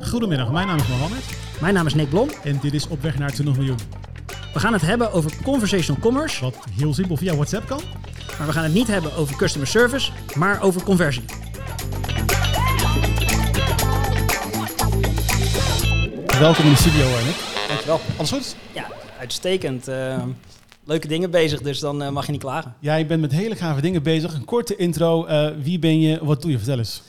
Goedemiddag, mijn naam is Mohammed Mijn naam is Nick Blom. en dit is Op weg naar 20 miljoen. We gaan het hebben over conversational commerce, Wat heel simpel via WhatsApp kan. maar we gaan het niet hebben over customer service, maar over conversie. Welkom in de studio, eh, Nick. Dankjewel. Alles goed? Ja, uitstekend. Eh, leuke dingen bezig, dus dan eh, mag je niet klagen. Jij bent met hele gave dingen bezig. Een korte intro. Eh, wie ben je? Wat doe je? Vertel eens.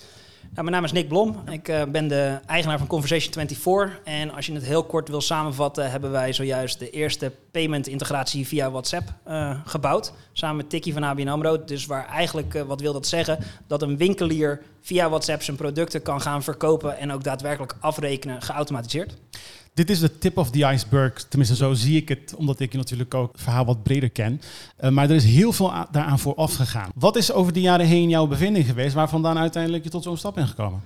Nou, mijn naam is Nick Blom. Ik eh, ben de eigenaar van Conversation 24. En als je het heel kort wil samenvatten, hebben wij zojuist de eerste payment integratie via WhatsApp eh, gebouwd. Samen met Tikkie van ABN AMRO. Dus waar eigenlijk, eh, wat wil dat zeggen? Dat een winkelier via WhatsApp zijn producten kan gaan verkopen en ook daadwerkelijk afrekenen geautomatiseerd. Dit is de tip of the iceberg. Tenminste, zo zie ik het, omdat ik je natuurlijk ook het verhaal wat breder ken. Eh, maar er is heel veel daaraan vooraf gegaan. Wat is over de jaren heen jouw bevinding geweest, waar vandaan uiteindelijk je tot zo'n stap bent gekomen?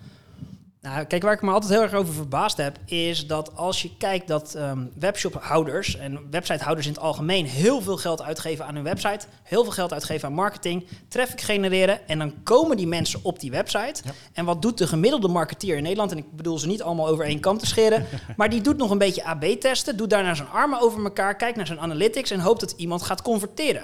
Nou, kijk, waar ik me altijd heel erg over verbaasd heb, is dat als je kijkt dat ehm, webshophouders en websitehouders in het algemeen heel veel geld uitgeven aan hun website, heel veel geld uitgeven aan marketing, traffic genereren en dan komen die mensen op die website. Ja. En wat doet de gemiddelde marketeer in Nederland? En ik bedoel ze niet allemaal over één kam te scheren, maar die doet nog een beetje AB-testen, doet daarna zijn armen over elkaar, kijkt naar zijn analytics en hoopt dat iemand gaat converteren.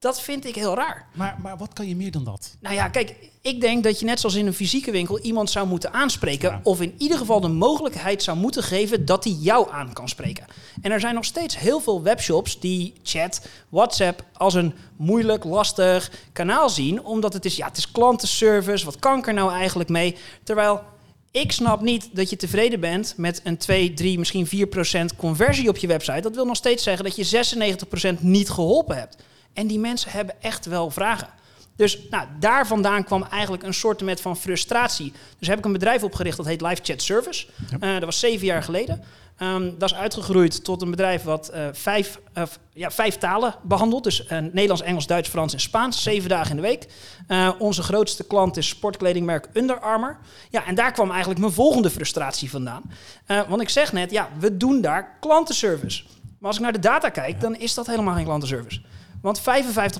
Dat vind ik heel raar. Maar, maar wat kan je meer dan dat? Nou ja, kijk, ik denk dat je net zoals in een fysieke winkel iemand zou moeten aanspreken. Ja. Of in ieder geval de mogelijkheid zou moeten geven dat hij jou aan kan spreken. En er zijn nog steeds heel veel webshops die chat, WhatsApp als een moeilijk, lastig kanaal zien. Omdat het is, ja, het is klantenservice. Wat kan ik er nou eigenlijk mee? Terwijl ik snap niet dat je tevreden bent met een 2, 3, misschien 4% conversie op je website. Dat wil nog steeds zeggen dat je 96% niet geholpen hebt. En die mensen hebben echt wel vragen. Dus nou, daar vandaan kwam eigenlijk een soort met van frustratie. Dus heb ik een bedrijf opgericht dat heet Live Chat Service. Eh, dat was zeven jaar geleden. Ehm, dat is uitgegroeid tot een bedrijf wat eh, vijf, ja, vijf talen behandelt. Dus eh, Nederlands, Engels, Duits, Frans en Spaans. Zeven dagen in de week. Onze grootste klant is sportkledingmerk Under Armour. Ja, en daar kwam eigenlijk mijn volgende frustratie vandaan. Want ik zeg net, ja, we doen daar klantenservice. Maar als ik naar de data kijk, dan is dat helemaal geen klantenservice. Want 55%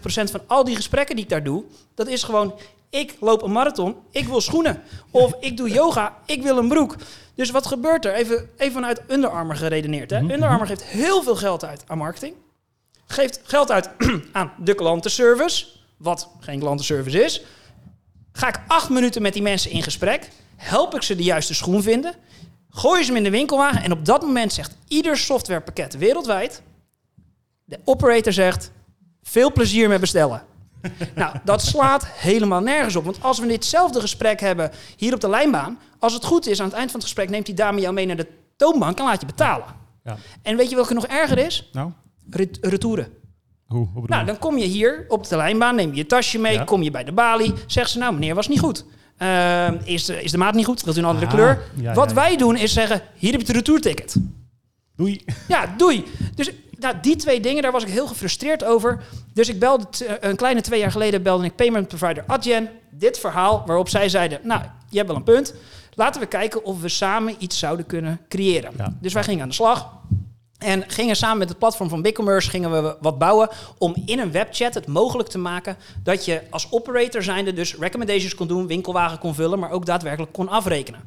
van al die gesprekken die ik daar doe, dat is gewoon... ik loop een marathon, ik wil schoenen. Of ik doe yoga, ik wil een broek. Dus wat gebeurt er? Even, even vanuit Under Armour geredeneerd. Hè? Under Armour geeft heel veel geld uit aan marketing. Geeft geld uit aan de klantenservice, wat geen klantenservice is. Ga ik acht minuten met die mensen in gesprek. Help ik ze de juiste schoen vinden. Gooi je ze hem in de winkelwagen. En op dat moment zegt ieder softwarepakket wereldwijd... De operator zegt, veel plezier met bestellen. nou, dat slaat helemaal nergens op. Want als we ditzelfde gesprek hebben hier op de lijnbaan... als het goed is, aan het eind van het gesprek... neemt die dame jou mee naar de toonbank en laat je betalen. Ja. En weet je welke nog erger is? Nou, Ret- retouren. hoe? Nou, dan kom je hier op de lijnbaan, neem je je tasje mee, Ja. kom je bij de balie, zegt ze nou meneer was niet goed. Ehm, is, de, is de maat niet goed? Wilt u een andere Ah, kleur? ja, Wat wij doen is zeggen, hier heb je het retourticket. Doei. Ja, doei. Dus nou, die twee dingen, daar was ik heel gefrustreerd over. Dus ik belde t- een kleine twee jaar geleden belde ik payment provider Adyen. Dit verhaal waarop zij zeiden, nou, je hebt wel een punt. Laten we kijken of we samen iets zouden kunnen creëren. Ja. Dus wij gingen aan de slag. En gingen samen met het platform van BigCommerce gingen we wat bouwen om in een webchat het mogelijk te maken dat je als operator zijnde dus recommendations kon doen, winkelwagen kon vullen, maar ook daadwerkelijk kon afrekenen.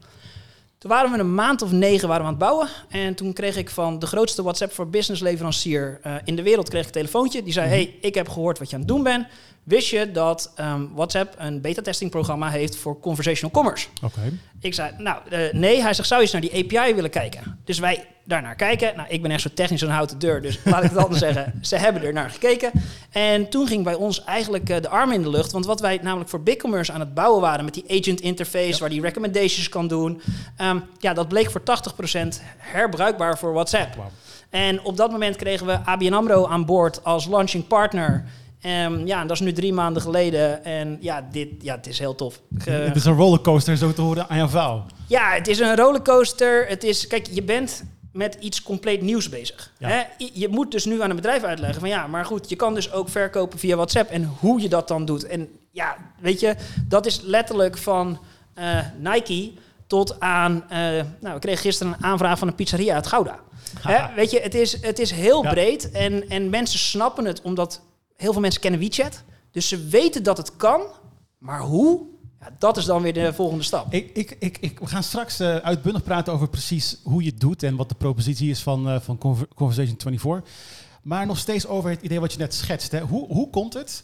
Toen waren we een maand of negen waren we aan het bouwen. En toen kreeg ik van de grootste WhatsApp voor business leverancier eh, in de wereld kreeg ik een telefoontje. Die zei, hey, ik heb gehoord wat je aan het doen bent. Wist je dat ehm, WhatsApp een beta-testing programma heeft voor conversational commerce? Oké. Ik zei, nou, eh, nee. Hij zegt, zou je eens naar die API willen kijken? Dus wij daarnaar kijken. Nou, ik ben echt zo technisch aan de houten deur, dus laat ik het anders zeggen. Ze hebben er naar gekeken. En toen ging bij ons eigenlijk eh, de arm in de lucht. Want wat wij namelijk voor BigCommerce aan het bouwen waren... met die agent interface, waar die recommendations kan doen... ehm, ja, dat bleek voor 80% herbruikbaar voor WhatsApp. En op dat moment kregen we ABN AMRO aan boord als launching partner... Ehm, ja, en dat is nu drie maanden geleden. En ja, dit, ja het is heel tof. Het is een rollercoaster zo te horen aan jouw verhaal. ja, het is een rollercoaster. Het is, kijk, je bent met iets compleet nieuws bezig. Ja. Hè? Je moet dus nu aan een bedrijf uitleggen van ja, maar goed, je kan dus ook verkopen via WhatsApp en hoe je dat dan doet. En ja, weet je, dat is letterlijk van eh, Nike tot aan, eh, nou, we kregen gisteren een aanvraag van een pizzeria uit Gouda. Hè? Weet je, het is, het is heel Ja. breed en, en mensen snappen het omdat heel veel mensen kennen WeChat. Dus ze weten dat het kan, maar hoe? Ja, dat is dan weer de volgende stap. Ik, ik, ik, ik, we gaan straks uh, uitbundig praten over precies hoe je het doet en wat de propositie is van, uh, van Conversation 24. Maar nog steeds over het idee wat je net schetst. Hè. Hoe, hoe komt het?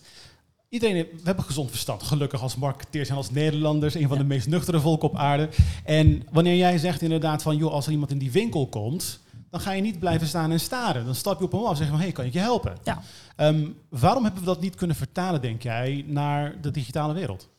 Iedereen, we hebben gezond verstand, gelukkig als marketeers en als Nederlanders, een van de meest nuchtere volken op aarde. En wanneer jij zegt inderdaad van, joh, als er iemand in die winkel komt, dan ga je niet blijven staan en staren. Dan stap je op hem af en zeg van, hé, hey, kan ik je helpen? Ja. Um, waarom hebben we dat niet kunnen vertalen, denk jij, naar de digitale wereld?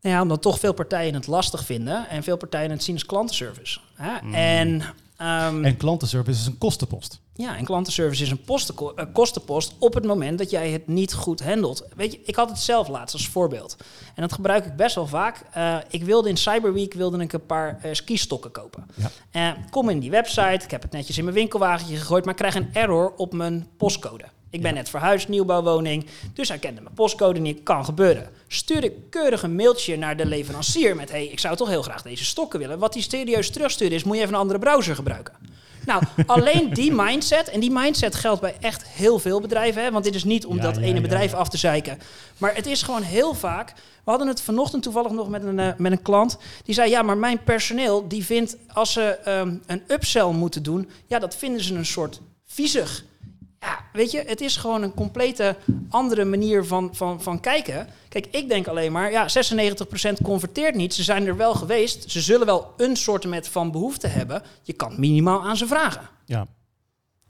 Nou ja, omdat toch veel partijen het lastig vinden en veel partijen het zien als klantenservice. Hè? Mm. En, um, en klantenservice is een kostenpost. Ja, en klantenservice is een posten, uh, kostenpost op het moment dat jij het niet goed handelt. Weet je, ik had het zelf laatst als voorbeeld. En dat gebruik ik best wel vaak. Uh, ik wilde in Cyberweek wilde ik een paar uh, skistokken kopen. Ja. kom in die website, ik heb het netjes in mijn winkelwagentje gegooid, maar ik krijg een error op mijn postcode. Ik ben net verhuisd, nieuwbouwwoning. Dus hij kende mijn postcode niet. Kan gebeuren. Stuur ik keurig een mailtje naar de leverancier met... hey, ik zou toch heel graag deze stokken willen. Wat die serieus terugstuurt is, moet je even een andere browser gebruiken. Nou, alleen die mindset, en die mindset geldt bij echt heel veel bedrijven, hè, want dit is niet om Ja, dat ja, ene bedrijf af te zeiken, maar het is gewoon heel vaak. We hadden het vanochtend toevallig nog met een, eh, met een klant, die zei, ja, maar mijn personeel, die vindt als ze ehm, een upsell moeten doen, ja, dat vinden ze een soort viezig. Weet je, het is gewoon een complete andere manier van, van, van kijken. Kijk, ik denk alleen maar, ja, 96% converteert niet. Ze zijn er wel geweest. Ze zullen wel een soortement van behoefte hebben. Je kan minimaal aan ze vragen. Ja.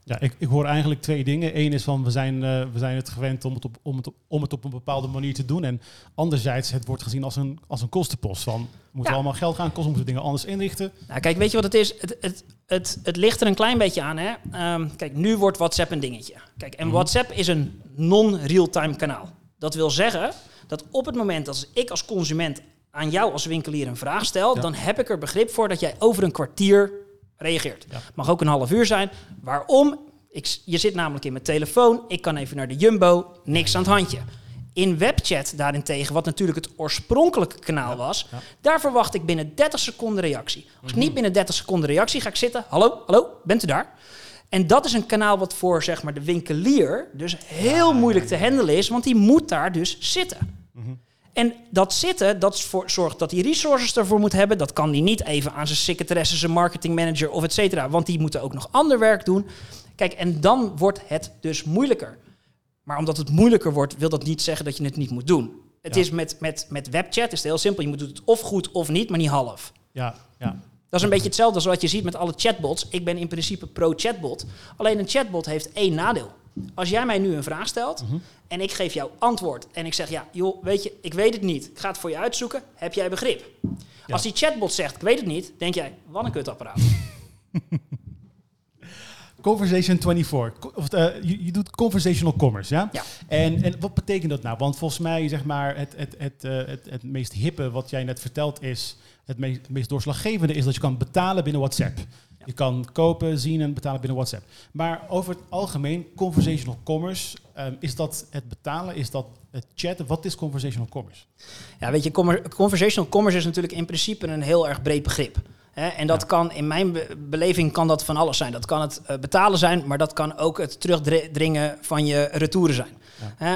Ja, ik, ik hoor eigenlijk twee dingen. Eén is van we zijn, eh, we zijn het gewend om het, op, om, het op, om het op een bepaalde manier te doen. En anderzijds, het wordt gezien als een, als een kostenpost. Van, we moeten Ja. allemaal geld gaan kosten, we moeten dingen anders inrichten. Nou, kijk, weet je wat het is? Het, het, het, het ligt er een klein beetje aan. Hè? Ehm, kijk, nu wordt WhatsApp een dingetje. Kijk, en WhatsApp is een non-real-time kanaal. Dat wil zeggen dat op het moment dat ik als consument aan jou als winkelier een vraag stel, Ja. dan heb ik er begrip voor dat jij over een kwartier reageert. Ja. Mag ook een half uur zijn. Waarom? Ik, je zit namelijk in mijn telefoon. Ik kan even naar de Jumbo. Niks aan het handje. In webchat daarentegen, wat natuurlijk het oorspronkelijke kanaal was, ja. daar verwacht ik binnen 30 seconden reactie. Als ik niet binnen 30 seconden reactie ga ik zitten. Hallo, hallo, bent u daar? En dat is een kanaal wat voor zeg maar, de winkelier dus heel moeilijk te handelen is, want die moet daar dus zitten. En dat zitten, dat voor, zorgt dat hij resources ervoor moet hebben. Dat kan hij niet even aan zijn secretaresse, zijn marketingmanager of et cetera. Want die moeten ook nog ander werk doen. Kijk, en dan wordt het dus moeilijker. Maar omdat het moeilijker wordt, wil dat niet zeggen dat je het niet moet doen. Het Ja. is met, met, met webchat is het heel simpel. Je moet het of goed of niet, maar niet half. Ja, ja. Dat is een beetje hetzelfde als wat je ziet met alle chatbots. Ik ben in principe pro-chatbot. Alleen een chatbot heeft één nadeel. Als jij mij nu een vraag stelt en ik geef jou antwoord en ik zeg ja, joh, weet je, ik weet het niet. Ik ga het voor je uitzoeken. Heb jij begrip? Ja. Als die chatbot zegt, ik weet het niet, denk jij, wat een kutapparaat. Conversation 24. Co- Of, eh, je, je doet conversational commerce, ja? Ja. En, en wat betekent dat nou? Want volgens mij, zeg maar, het, het, het, eh, het, het meest hippe wat jij net vertelt is... Het meest, het meest doorslaggevende is dat je kan betalen binnen WhatsApp. Je kan kopen, zien en betalen binnen WhatsApp. Maar over het algemeen, conversational commerce, ehm, is dat het betalen? Is dat het chatten? Wat is conversational commerce? Ja, weet je, conversational commerce is natuurlijk in principe een heel erg breed begrip. En dat Ja. kan, in mijn be- beleving, kan dat van alles zijn. Dat kan het eh, betalen zijn, maar dat kan ook het terugdringen van je retouren zijn.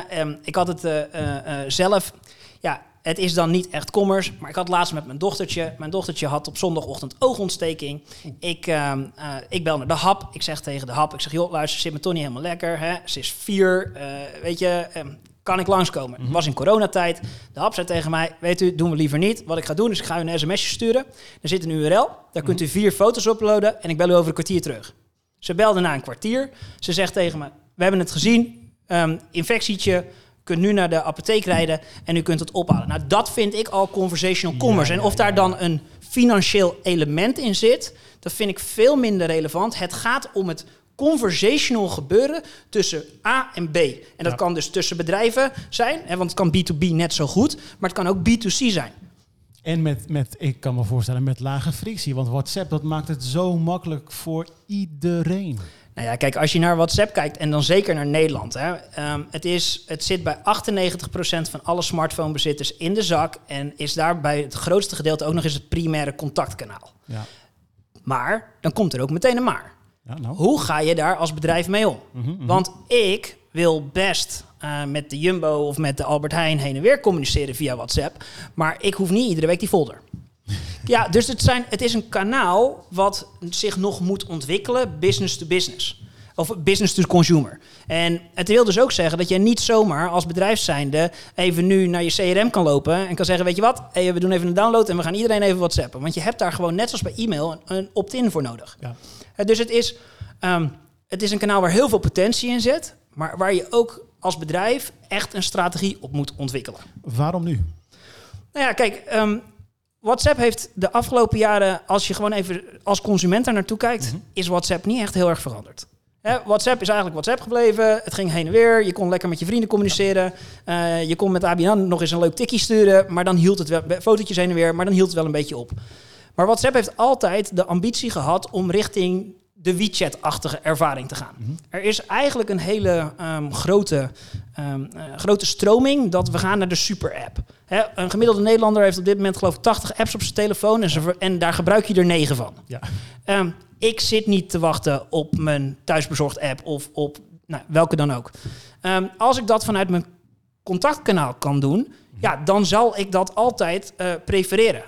Ehm, ik had het eh, eh, zelf, ja, het is dan niet echt commerce, maar ik had laatst met mijn dochtertje. Mijn dochtertje had op zondagochtend oogontsteking. Ik, ehm, eh, ik bel naar de hap. Ik zeg tegen de hap, ik zeg, joh, luister, zit me toch niet helemaal lekker. Hè? Ze is vier, eh, weet je, ehm, kan ik langskomen? Het was in coronatijd. De hap zei tegen mij, weet u, doen we liever niet. Wat ik ga doen is, ik ga u een sms'je sturen. Er zit een URL, daar kunt u vier foto's uploaden en ik bel u over een kwartier terug. Ze belde na een kwartier. Ze zegt tegen me, we hebben het gezien, ehm, infectietje, kunt nu naar de apotheek rijden en u kunt het ophalen. Nou, dat vind ik al conversational commerce. ja, en of daar dan een financieel element in zit, dat vind ik veel minder relevant. Het gaat om het conversational gebeuren tussen A en B. En dat kan dus tussen bedrijven zijn, hè, want het kan B2B net zo goed, maar het kan ook B2C zijn. En met, met, ik kan me voorstellen, met lage frictie. Want WhatsApp, dat maakt het zo makkelijk voor iedereen. Nou ja, kijk, als je naar WhatsApp kijkt en dan zeker naar Nederland. Hè, ehm, het, is, het zit bij 98% van alle smartphonebezitters in de zak. En is daarbij het grootste gedeelte ook nog eens het primaire contactkanaal. Ja, Maar dan komt er ook meteen een maar. ja nou. Hoe ga je daar als bedrijf mee om? Mhm, mhm. Want ik wil best, eh, met de Jumbo of met de Albert Heijn heen en weer communiceren via WhatsApp. Maar ik hoef niet iedere week die folder. ja, dus het, zijn, het is een kanaal wat zich nog moet ontwikkelen, business to business. Of business to consumer. En het wil dus ook zeggen dat je niet zomaar als bedrijf zijnde even nu naar je CRM kan lopen en kan zeggen, weet je wat, hey, we doen even een download en we gaan iedereen even WhatsAppen. Want je hebt daar gewoon, net zoals bij e-mail, een, opt-in voor nodig. Ja. Dus het is, ehm, het is een kanaal waar heel veel potentie in zit, maar waar je ook als bedrijf echt een strategie op moet ontwikkelen. Waarom nu? Nou ja, kijk, ehm, WhatsApp heeft de afgelopen jaren, als je gewoon even als consument daar naartoe kijkt, is WhatsApp niet echt heel erg veranderd. Hè, WhatsApp is eigenlijk WhatsApp gebleven. Het ging heen en weer. Je kon lekker met je vrienden communiceren. Eh, je kon met ABN nog eens een leuk tikkie sturen. Maar dan hield het wel, fotootjes heen en weer. Maar dan hield het wel een beetje op. Maar WhatsApp heeft altijd de ambitie gehad om richting de WeChat-achtige ervaring te gaan. Er is eigenlijk een hele ehm, grote, ehm, eh, grote stroming dat we gaan naar de super-app. Een gemiddelde Nederlander heeft op dit moment geloof ik 80 apps op zijn telefoon en, ze en daar gebruik je er 9 van. Ja. Ehm, ik zit niet te wachten op mijn thuisbezorgd app of op nou, welke dan ook. Als ik dat vanuit mijn contactkanaal kan doen, ja, dan zal ik dat altijd eh, prefereren.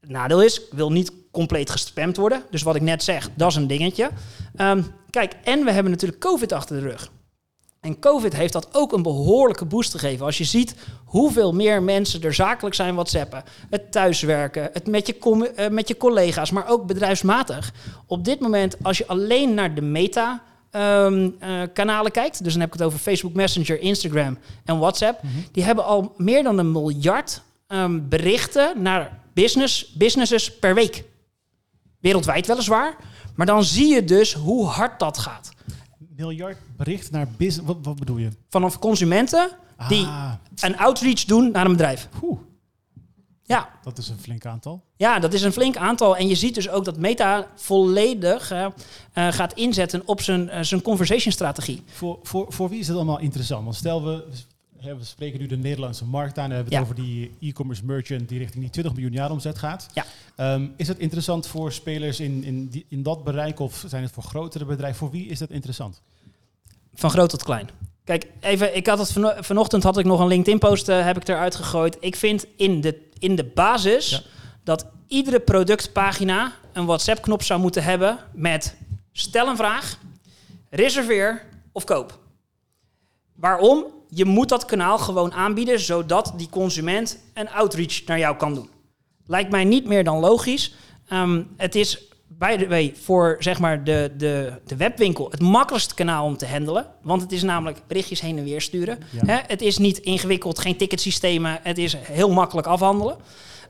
Het nadeel is, ik wil niet compleet gespamd worden. Dus wat ik net zeg, dat is een dingetje. Ehm, kijk, en we hebben natuurlijk COVID achter de rug. En COVID heeft dat ook een behoorlijke boost gegeven. Als je ziet hoeveel meer mensen er zakelijk zijn whatsappen. Het thuiswerken, het met je, eh, met je collega's, maar ook bedrijfsmatig. Op dit moment, als je alleen naar de meta... ehm, eh, kanalen kijkt, dus dan heb ik het over Facebook Messenger, Instagram en WhatsApp, die hebben al meer dan een miljard ehm, berichten naar business, businesses per week. Wereldwijd weliswaar, maar dan zie je dus hoe hard dat gaat. Miljard bericht naar business. Wat, wat bedoel je? Vanaf consumenten die Ah, een outreach doen naar een bedrijf. oeh, Ja, dat is een flink aantal. ja, dat is een flink aantal. En je ziet dus ook dat Meta volledig eh, gaat inzetten op zijn, eh, zijn conversation strategie. Voor, voor, voor wie is het allemaal interessant? Want stel we, hè, we spreken nu de Nederlandse markt aan. We hebben het over die e-commerce merchant die richting die 20 miljoen jaar omzet gaat. Ja. Ehm, is het interessant voor spelers in, in, die, in dat bereik of zijn het voor grotere bedrijven? Voor wie is dat interessant? Van groot tot klein. Kijk, even, ik had het vano- vanochtend had ik nog een LinkedIn-post eh, heb ik eruit gegooid. Ik vind in de, in de basis Ja. dat iedere productpagina een WhatsApp-knop zou moeten hebben met stel een vraag, reserveer of koop. Waarom? Je moet dat kanaal gewoon aanbieden zodat die consument een outreach naar jou kan doen. Lijkt mij niet meer dan logisch. Ehm, het is, by the way, voor zeg maar de, de, de webwinkel het makkelijkste kanaal om te handelen. Want het is namelijk berichtjes heen en weer sturen. Ja. Het is niet ingewikkeld, geen ticketsystemen. Het is heel makkelijk afhandelen.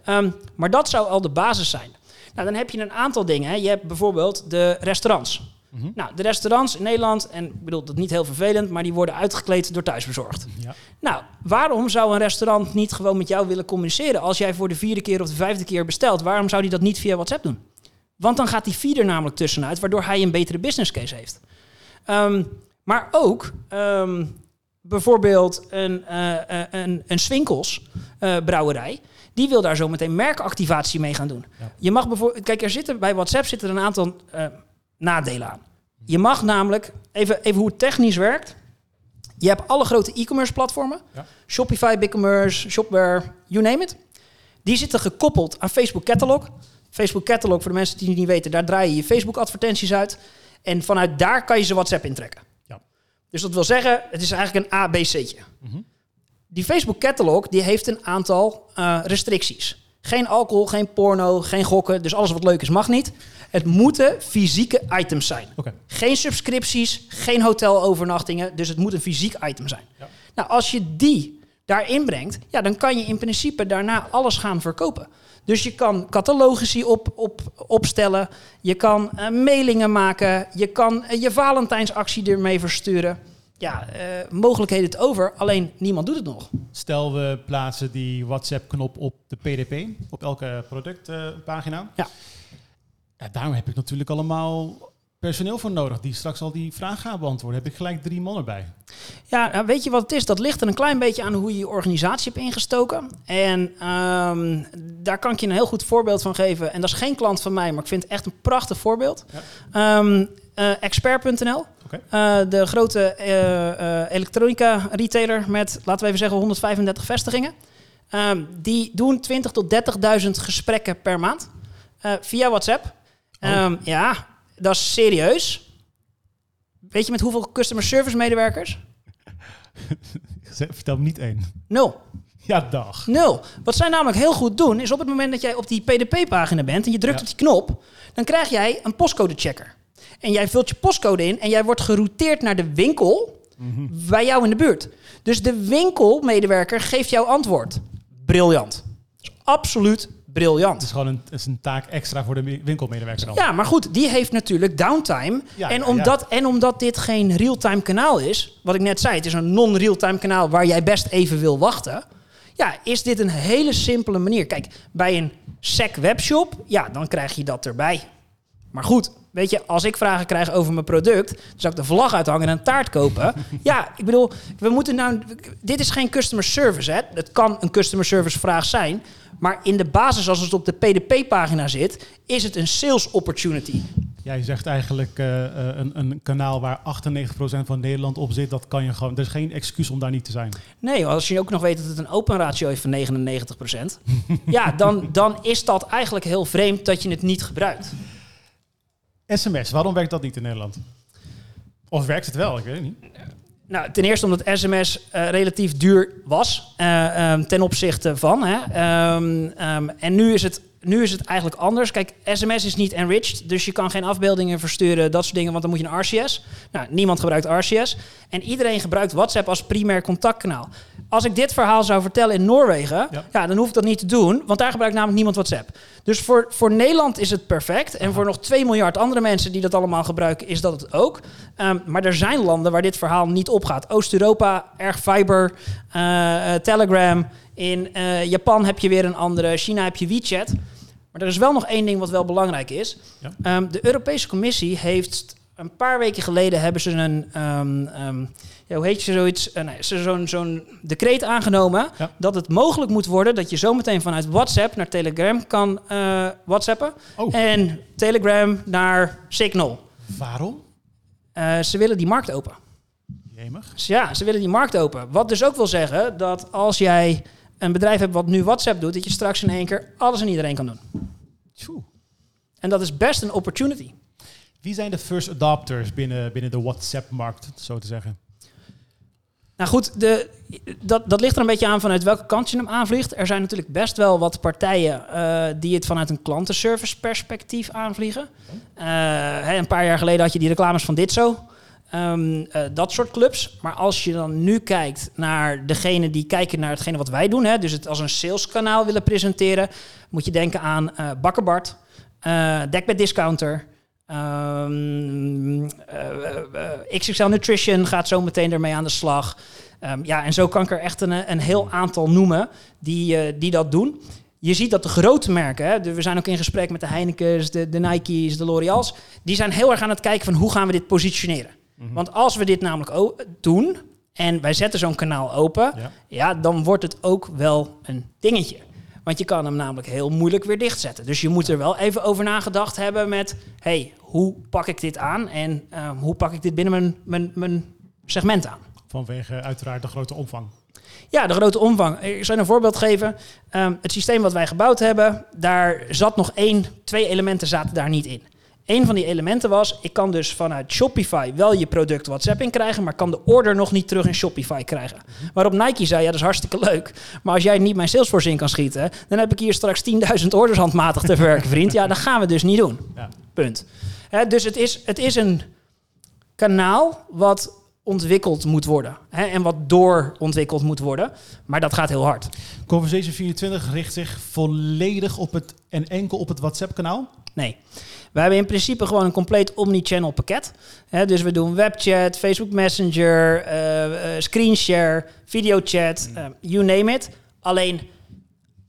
Ehm, maar dat zou al de basis zijn. Nou, dan heb je een aantal dingen. Hè. Je hebt bijvoorbeeld de restaurants. Mhm. Nou, de restaurants in Nederland, en ik bedoel dat niet heel vervelend, maar die worden uitgekleed door thuisbezorgd. Ja. Nou, waarom zou een restaurant niet gewoon met jou willen communiceren? Als jij voor de vierde keer of de vijfde keer bestelt, waarom zou hij dat niet via WhatsApp doen? Want dan gaat die feeder namelijk tussenuit, waardoor hij een betere business case heeft. Ehm, maar ook ehm, bijvoorbeeld een, eh, eh, een, een Swinkels eh, brouwerij. Die wil daar zo meteen merkactivatie mee gaan doen. Ja. Je mag bijvoorbeeld, kijk, er zitten bij WhatsApp zitten er een aantal nadelen aan. Je mag namelijk, even, even hoe het technisch werkt. Je hebt alle grote e-commerce platformen. Ja. Shopify, BigCommerce, Shopware, you name it. Die zitten gekoppeld aan Facebook Catalog. Facebook Catalog, voor de mensen die het niet weten, daar draai je je Facebook advertenties uit. En vanuit daar kan je ze WhatsApp intrekken. Ja. Dus dat wil zeggen, het is eigenlijk een ABC'tje. Mhm. Die Facebook Catalog die heeft een aantal eh, restricties. Geen alcohol, geen porno, geen gokken. Dus alles wat leuk is mag niet. Het moeten fysieke items zijn. Geen subscripties, geen hotelovernachtingen. Dus het moet een fysiek item zijn. Ja. Nou, als je die daarin brengt, ja, dan kan je in principe daarna alles gaan verkopen. Dus je kan catalogici op, op, opstellen. Je kan eh, mailingen maken. Je kan eh, je Valentijnsactie ermee versturen. Ja, eh, mogelijkheden het over. Alleen niemand doet het nog. Stel we plaatsen die WhatsApp-knop op de PDP, op elke productpagina. Ja. ja. Daarom heb ik natuurlijk allemaal personeel voor nodig die straks al die vraag gaan beantwoorden. Heb ik gelijk drie man erbij. Ja, nou, weet je wat het is? Dat ligt er een klein beetje aan hoe je je organisatie hebt ingestoken. En ehm, daar kan ik je een heel goed voorbeeld van geven. En dat is geen klant van mij, maar ik vind het echt een prachtig voorbeeld. Ja. Ehm, eh, expert.nl. Eh, de grote eh, eh, elektronica retailer met, laten we even zeggen, 135 vestigingen. Ehm, die doen 20 tot 30.000 gesprekken per maand via WhatsApp. Oh. Ehm, ja, dat is serieus. Weet je met hoeveel customer service medewerkers? Vertel me niet één. Nul. Ja, dag. Nul. Wat zij namelijk heel goed doen, is op het moment dat jij op die PDP-pagina bent en je drukt Ja. op die knop, dan krijg jij een postcode-checker. En jij vult je postcode in en jij wordt gerouteerd naar de winkel bij jou in de buurt. Dus de winkelmedewerker geeft jou antwoord. Briljant. Absoluut briljant. Het is gewoon een, is een taak extra voor de wi- winkelmedewerker dan. Ja, maar goed, die heeft natuurlijk downtime. Ja, en, ja, omdat, en omdat dit geen real-time kanaal is, wat ik net zei, het is een non-real-time kanaal waar jij best even wil wachten. Ja, is dit een hele simpele manier. Kijk, bij een SEC webshop, ja, dan krijg je dat erbij. Maar goed, weet je, als ik vragen krijg over mijn product, dan zou ik de vlag uithangen en een taart kopen. ja, ik bedoel, we moeten nou. Dit is geen customer service, hè? Het kan een customer service vraag zijn. Maar in de basis, als het op de PDP-pagina zit, is het een sales opportunity. Jij zegt eigenlijk eh, eh, een, een kanaal waar 98% van Nederland op zit, dat kan je gewoon. Er is geen excuus om daar niet te zijn. Nee, als je ook nog weet dat het een open ratio heeft van 99%, ja, dan, dan is dat eigenlijk heel vreemd dat je het niet gebruikt. SMS, waarom werkt dat niet in Nederland? Of werkt het wel? Ik weet het niet. Nou, ten eerste omdat sms eh, relatief duur was eh, ehm, ten opzichte van. Hè. Ehm, ehm, en nu is, het, nu is het eigenlijk anders. Kijk, sms is niet enriched, dus je kan geen afbeeldingen versturen, dat soort dingen, want dan moet je een RCS. Nou, niemand gebruikt RCS. En iedereen gebruikt WhatsApp als primair contactkanaal. Als ik dit verhaal zou vertellen in Noorwegen, Ja. ja. dan hoef ik dat niet te doen, want daar gebruikt namelijk niemand WhatsApp. Dus voor, voor Nederland is het perfect. En voor nog 2 miljard andere mensen die dat allemaal gebruiken, is dat het ook. Ehm, maar er zijn landen waar dit verhaal niet opgaat. Oost-Europa, erg fiber, eh, eh, Telegram. In eh, Japan heb je weer een andere. China heb je WeChat. Maar er is wel nog één ding wat wel belangrijk is. Ja. Ehm, de Europese Commissie heeft een paar weken geleden hebben ze een, ehm, ja, hoe heet je zoiets, Eh, nee, ze- zo'n zo'n decreet aangenomen Ja. dat het mogelijk moet worden dat je zometeen vanuit WhatsApp naar Telegram kan eh WhatsAppen Oh, en Telegram naar Signal. waarom? Eh, ze willen die markt open. Jemig. Ja, ze willen die markt open. Wat dus ook wil zeggen dat als jij een bedrijf hebt wat nu WhatsApp doet, dat je straks in één keer alles en iedereen kan doen. Tjoe. En dat is best een opportunity. Wie zijn de first adopters binnen, binnen de WhatsApp-markt, zo te zeggen? Nou goed, de, dat, dat ligt er een beetje aan vanuit welke kant je hem aanvliegt. Er zijn natuurlijk best wel wat partijen eh, die het vanuit een klantenservice perspectief aanvliegen. Eh, hè, een paar jaar geleden had je die reclames van dit Ehm, eh, dat soort clubs. Maar als je dan nu kijkt naar degene die kijken naar hetgene wat wij doen, hè, dus het als een saleskanaal willen presenteren, moet je denken aan eh Bakkerbart, eh Dekbed Discounter. ehm, eh, eh, XXL Nutrition gaat zo meteen ermee aan de slag. Ehm, ja, en zo kan ik er echt een, een heel aantal noemen die, die dat doen. Je ziet dat de grote merken, hè, we zijn ook in gesprek met de Heineken's, de, de Nike's, de L'Oreal's, die zijn heel erg aan het kijken van hoe gaan we dit positioneren. Want als we dit namelijk doen en wij zetten zo'n kanaal open, Ja. ja, dan wordt het ook wel een dingetje. Want je kan hem namelijk heel moeilijk weer dichtzetten. Dus je moet er wel even over nagedacht hebben met... hey, hoe pak ik dit aan en eh, hoe pak ik dit binnen mijn, mijn, mijn segment aan? Vanwege uiteraard de grote omvang. Ja, de grote omvang. Ik zal een voorbeeld geven. Ehm, het systeem wat wij gebouwd hebben, daar zat nog één, twee elementen zaten daar niet in. Een van die elementen was, ik kan dus vanuit Shopify wel je product WhatsApp in krijgen, maar kan de order nog niet terug in Shopify krijgen. Waarop Nike zei, ja dat is hartstikke leuk, maar als jij niet mijn Salesforce in kan schieten, dan heb ik hier straks 10.000 orders handmatig te verwerken, vriend. Ja, dat gaan we dus niet doen. Ja. Punt. Hè, dus het is, het is een kanaal wat ontwikkeld moet worden. Hè, en wat doorontwikkeld moet worden. Maar dat gaat heel hard. Conversation 24 richt zich volledig op het en enkel op het WhatsApp-kanaal. Nee. We hebben in principe gewoon een compleet omni-channel pakket. Hè, dus we doen webchat, Facebook Messenger, eh, eh, screenshare, videochat, eh, you name it. Alleen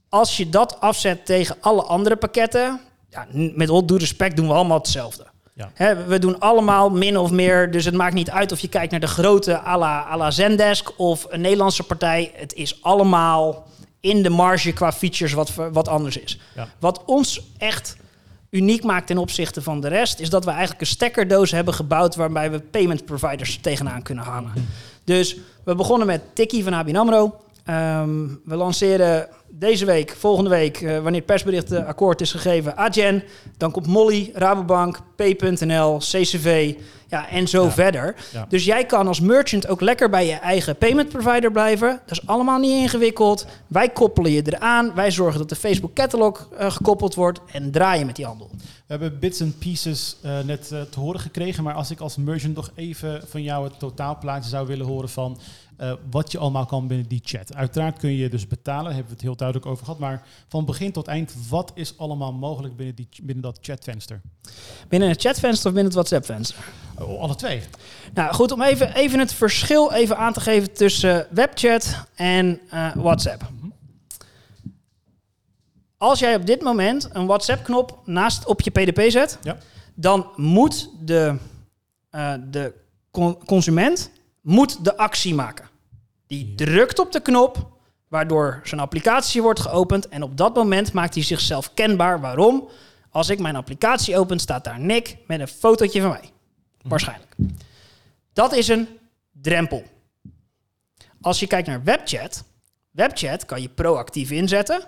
als je dat afzet tegen alle andere pakketten, ja, met all due respect doen we allemaal hetzelfde. Ja. We doen allemaal min of meer, dus het maakt niet uit of je kijkt naar de grote à la, à la Zendesk of een Nederlandse partij. Het is allemaal in de marge qua features wat, wat anders is. Ja. Wat ons echt uniek maakt ten opzichte van de rest, is dat we eigenlijk een stekkerdoos hebben gebouwd waarbij we payment providers tegenaan kunnen hangen. Dus we begonnen met Tikkie van ABN AMRO. Ehm, we lanceren deze week, volgende week, eh, wanneer het persbericht eh, akkoord is gegeven, Agen. Dan komt Molly, Rabobank, Pay.nl, CCV ja, en zo Ja. verder. Ja. Dus jij kan als merchant ook lekker bij je eigen payment provider blijven. Dat is allemaal niet ingewikkeld. Wij koppelen je eraan. Wij zorgen dat de Facebook catalog eh, gekoppeld wordt en draaien met die handel. We hebben bits en pieces net te horen gekregen, maar als ik als merchant nog even van jou het totaalplaatje zou willen horen van eh, wat je allemaal kan binnen die chat. Uiteraard kun je dus betalen, daar hebben we het heel duidelijk over gehad, maar van begin tot eind, wat is allemaal mogelijk binnen, die, binnen dat chatvenster? Binnen het chatvenster of binnen het WhatsApp-venster? Oh, alle twee. Nou goed, om even, even het verschil even aan te geven tussen webchat en eh, WhatsApp. Als jij op dit moment een WhatsApp-knop naast op je PDP zet, Ja. dan moet de, eh, de con- consument moet de actie maken. Die drukt op de knop, waardoor zijn applicatie wordt geopend. En op dat moment maakt hij zichzelf kenbaar. Waarom? Als ik mijn applicatie open, staat daar Nick met een fotootje van mij. Waarschijnlijk. Dat is een drempel. Als je kijkt naar webchat, webchat kan je proactief inzetten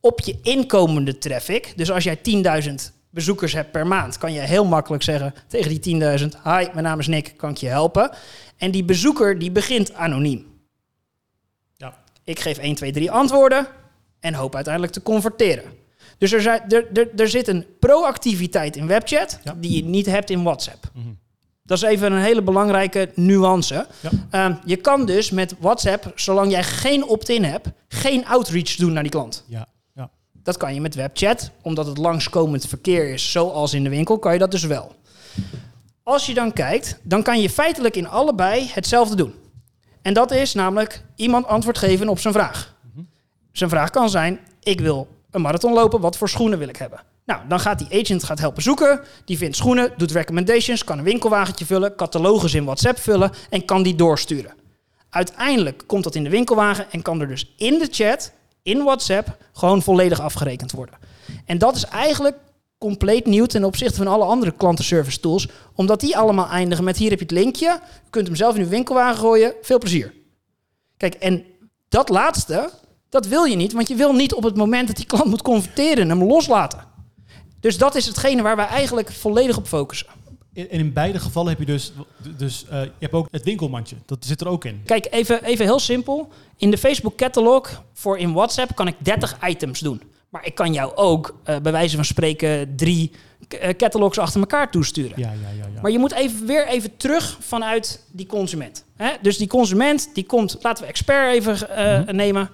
op je inkomende traffic. Dus als jij 10.000 bezoekers hebt per maand, kan je heel makkelijk zeggen tegen die 10.000: Hi, mijn naam is Nick, kan ik je helpen? En die bezoeker die begint anoniem. Ja. Ik geef 1, 2, 3 antwoorden en hoop uiteindelijk te converteren. Dus er, zijn, er, er, er zit een proactiviteit in webchat Ja. die je niet hebt in WhatsApp. Mhm. Dat is even een hele belangrijke nuance. Ja. Ehm, je kan dus met WhatsApp, zolang jij geen opt-in hebt, geen outreach doen naar die klant. Ja. Dat kan je met webchat, omdat het langskomend verkeer is, zoals in de winkel, kan je dat dus wel. Als je dan kijkt, dan kan je feitelijk in allebei hetzelfde doen. En dat is namelijk iemand antwoord geven op zijn vraag. Zijn vraag kan zijn: ik wil een marathon lopen, wat voor schoenen wil ik hebben? Nou, dan gaat die agent gaat helpen zoeken. Die vindt schoenen, doet recommendations, kan een winkelwagentje vullen, catalogus in WhatsApp vullen en kan die doorsturen. Uiteindelijk komt dat in de winkelwagen en kan er dus in de chat, in WhatsApp, gewoon volledig afgerekend worden. En dat is eigenlijk compleet nieuw ten opzichte van alle andere klantenservice tools, omdat die allemaal eindigen met hier heb je het linkje, je kunt hem zelf in uw winkelwagen gooien, veel plezier. Kijk, en dat laatste, dat wil je niet, want je wil niet op het moment dat die klant moet converteren hem loslaten. Dus dat is hetgene waar wij eigenlijk volledig op focussen. En in beide gevallen heb je dus, dus eh, je hebt ook het winkelmandje. Dat zit er ook in. Kijk, even, even heel simpel. In de Facebook catalog voor in WhatsApp kan ik 30 items doen. Maar ik kan jou ook eh, bij wijze van spreken drie eh, catalogs achter elkaar toesturen. Ja, ja, ja. ja. Maar je moet even, weer even terug vanuit die consument. Hè? Dus die consument die komt, laten we expert even eh, nemen.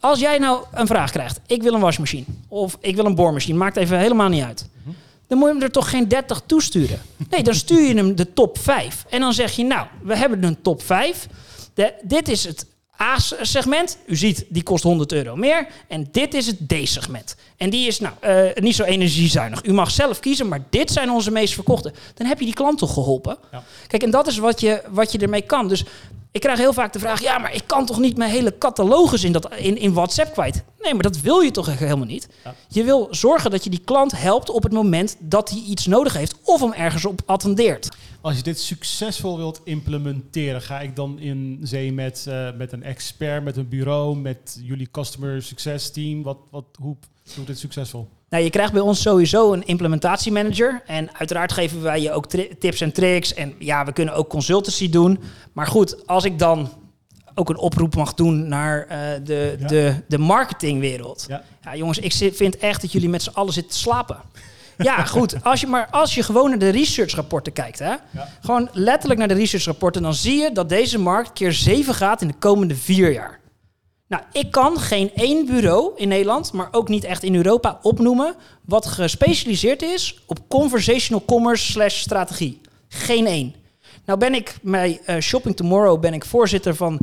Als jij nou een vraag krijgt, ik wil een wasmachine of ik wil een boormachine, maakt even helemaal niet uit. Dan moet je hem er toch geen 30 toesturen. Nee, dan stuur je hem de top 5. En dan zeg je, nou, we hebben een top 5. De, dit is het A-segment. U ziet, die kost 100 euro meer. En dit is het D-segment. En die is nou, eh, niet zo energiezuinig. U mag zelf kiezen, maar dit zijn onze meest verkochte. Dan heb je die klant toch geholpen? Ja. Kijk, en dat is wat je, wat je ermee kan. Dus ik krijg heel vaak de vraag: ja, maar ik kan toch niet mijn hele catalogus in, dat, in, in WhatsApp kwijt? Nee, maar dat wil je toch helemaal niet? Ja. Je wil zorgen dat je die klant helpt op het moment dat hij iets nodig heeft of hem ergens op attendeert. Als je dit succesvol wilt implementeren, ga ik dan in zee met, eh, met een expert, met een bureau, met jullie customer success team? Wat, wat, hoe doet dit succesvol? Nou, je krijgt bij ons sowieso een implementatiemanager. En uiteraard geven wij je ook tips en tricks. En ja, we kunnen ook consultancy doen. Maar goed, als ik dan ook een oproep mag doen naar eh, de, Ja. de, de marketingwereld. Ja. Ja, jongens, ik vind echt dat jullie met z'n allen zitten te slapen. Ja, goed. Als je, maar als je gewoon naar de researchrapporten kijkt, hè, Ja. gewoon letterlijk naar de researchrapporten, dan zie je dat deze markt keer 7 gaat in de komende vier jaar. Nou, ik kan geen één bureau in Nederland, maar ook niet echt in Europa opnoemen, wat gespecialiseerd is op conversational commerce slash strategie. Geen één. Nou ben ik bij eh, Shopping Tomorrow ben ik voorzitter van,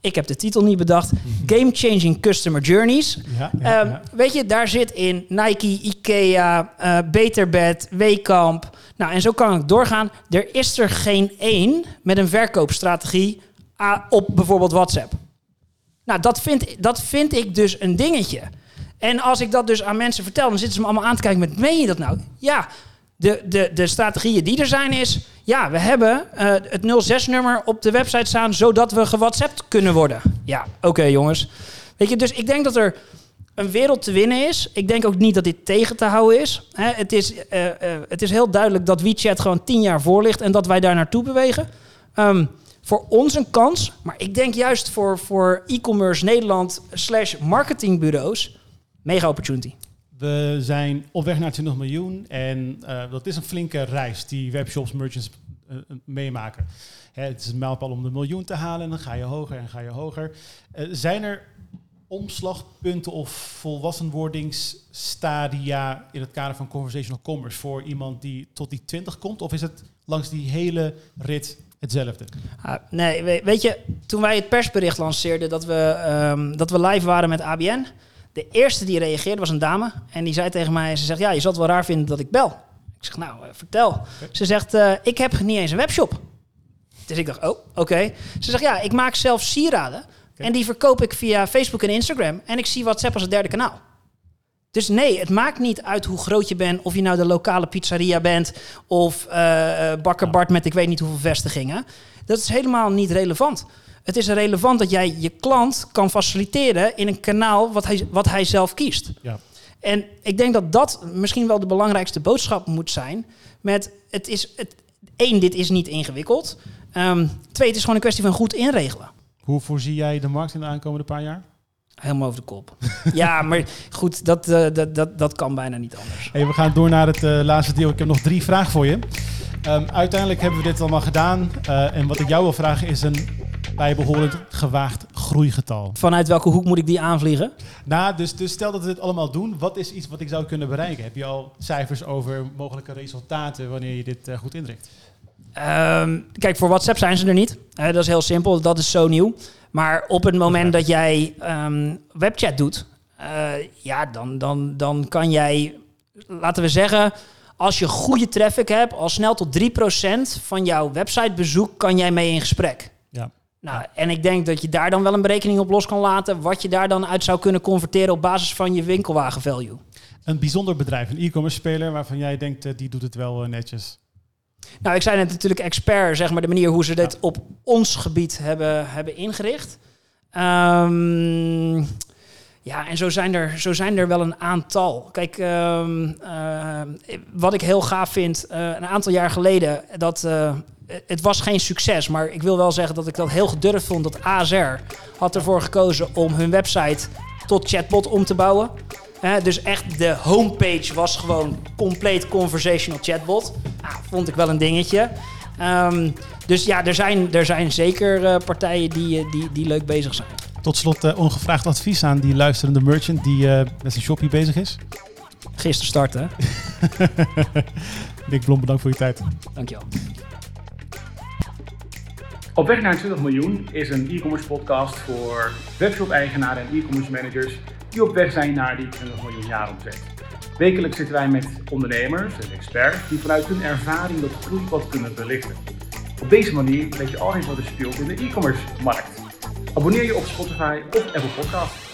ik heb de titel niet bedacht, Game Changing Customer Journeys. Ja, ja, Ehm, ja. Weet je, daar zit in Nike, Ikea, eh Beterbed, Weekamp. Nou, en zo kan ik doorgaan. Er is er geen één met een verkoopstrategie ah, op bijvoorbeeld WhatsApp. Nou, dat vind, dat vind ik dus een dingetje. En als ik dat dus aan mensen vertel, dan zitten ze me allemaal aan te kijken met, meen je dat nou? Ja, de, de, de strategieën die er zijn is, ja, we hebben uh, het 06-nummer op de website staan, zodat we gewhatsappt kunnen worden. Ja, oké jongens. Weet je, dus ik denk dat er een wereld te winnen is. Ik denk ook niet dat dit tegen te houden is. Hè, het, is uh, uh, het is heel duidelijk dat WeChat gewoon tien jaar voor ligt en dat wij daar naartoe bewegen. Um, voor ons een kans, maar ik denk juist voor, voor e-commerce Nederland slash marketingbureaus, mega opportunity. We zijn op weg naar 20 miljoen en uh, dat is een flinke reis die webshops, merchants uh, meemaken. Hè, het is een mijlpaal om de miljoen te halen en dan ga je hoger en ga je hoger. Zijn er omslagpunten of volwassenwordingsstadia in het kader van conversational commerce voor iemand die tot die 20 komt? Of is het langs die hele rit hetzelfde? Uh, nee, weet je, toen wij het persbericht lanceerden dat we, um, dat we live waren met ABN, de eerste die reageerde was een dame en die zei tegen mij, ze zegt, ja, je zal het wel raar vinden dat ik bel. Ik zeg, nou, uh, vertel. Okay. Ze zegt, uh, ik heb niet eens een webshop. Dus ik dacht, oh, oké. Okay. Ze zegt, ja, ik maak zelf sieraden okay. en die verkoop ik via Facebook en Instagram en ik zie WhatsApp als het derde kanaal. Dus nee, het maakt niet uit hoe groot je bent, of je nou de lokale pizzeria bent of uh, bakker Bart met ik weet niet hoeveel vestigingen. Dat is helemaal niet relevant. Het is relevant dat jij je klant kan faciliteren in een kanaal wat hij, wat hij zelf kiest. Ja. En ik denk dat dat misschien wel de belangrijkste boodschap moet zijn. Met het is het, één, dit is niet ingewikkeld. Um, twee, het is gewoon een kwestie van goed inregelen. Hoe voorzie jij de markt in de aankomende paar jaar? Helemaal over de kop. ja, maar goed, dat, uh, dat, dat, dat kan bijna niet anders. Hey, we gaan door naar het uh, laatste deel. Ik heb nog drie vragen voor je. Um, uiteindelijk hebben we dit allemaal gedaan. Uh, en wat ik jou wil vragen is een bijbehorend gewaagd groeigetal. Vanuit welke hoek moet ik die aanvliegen? Nou, dus, dus stel dat we dit allemaal doen. Wat is iets wat ik zou kunnen bereiken? Heb je al cijfers over mogelijke resultaten wanneer je dit goed inricht? Um, kijk, voor WhatsApp zijn ze er niet. dat is heel simpel. Dat is zo nieuw. Maar op het moment dat jij um, webchat doet, uh, ja, dan, dan, dan kan jij, laten we zeggen, als je goede traffic hebt, al snel tot 3% van jouw websitebezoek kan jij mee in gesprek. Ja. Nou, en ik denk dat je daar dan wel een berekening op los kan laten, wat je daar dan uit zou kunnen converteren op basis van je winkelwagen value. Een bijzonder bedrijf, een e-commerce speler waarvan jij denkt, uh, die doet het wel uh, netjes. Nou, ik zei net natuurlijk expert, zeg maar, de manier hoe ze dit ja. op ons gebied hebben, hebben ingericht. Um, ja, en zo zijn, er, zo zijn er wel een aantal. Kijk, um, uh, wat ik heel gaaf vind, uh, een aantal jaar geleden, dat uh, het was geen succes, maar ik wil wel zeggen dat ik dat heel gedurfd vond. Dat ASR had ervoor gekozen om hun website tot chatbot om te bouwen. He, dus echt de homepage was gewoon compleet conversational chatbot. Nou, vond ik wel een dingetje. Um, dus ja, er zijn, er zijn zeker uh, partijen die, die, die leuk bezig zijn. Tot slot uh, ongevraagd advies aan die luisterende merchant die uh, met zijn shoppie bezig is. Gisteren starten. Nick Blom, bedankt voor je tijd. Dankjewel. Op weg naar 20 miljoen is een e-commerce podcast voor webshop-eigenaren en e-commerce managers die op weg zijn naar die 20 miljoen jaar omzet. Wekelijks zitten wij met ondernemers en experts die vanuit hun ervaring dat groeipad kunnen belichten. Op deze manier weet je altijd wat er speelt in de e-commerce markt. Abonneer je op Spotify of Apple Podcasts.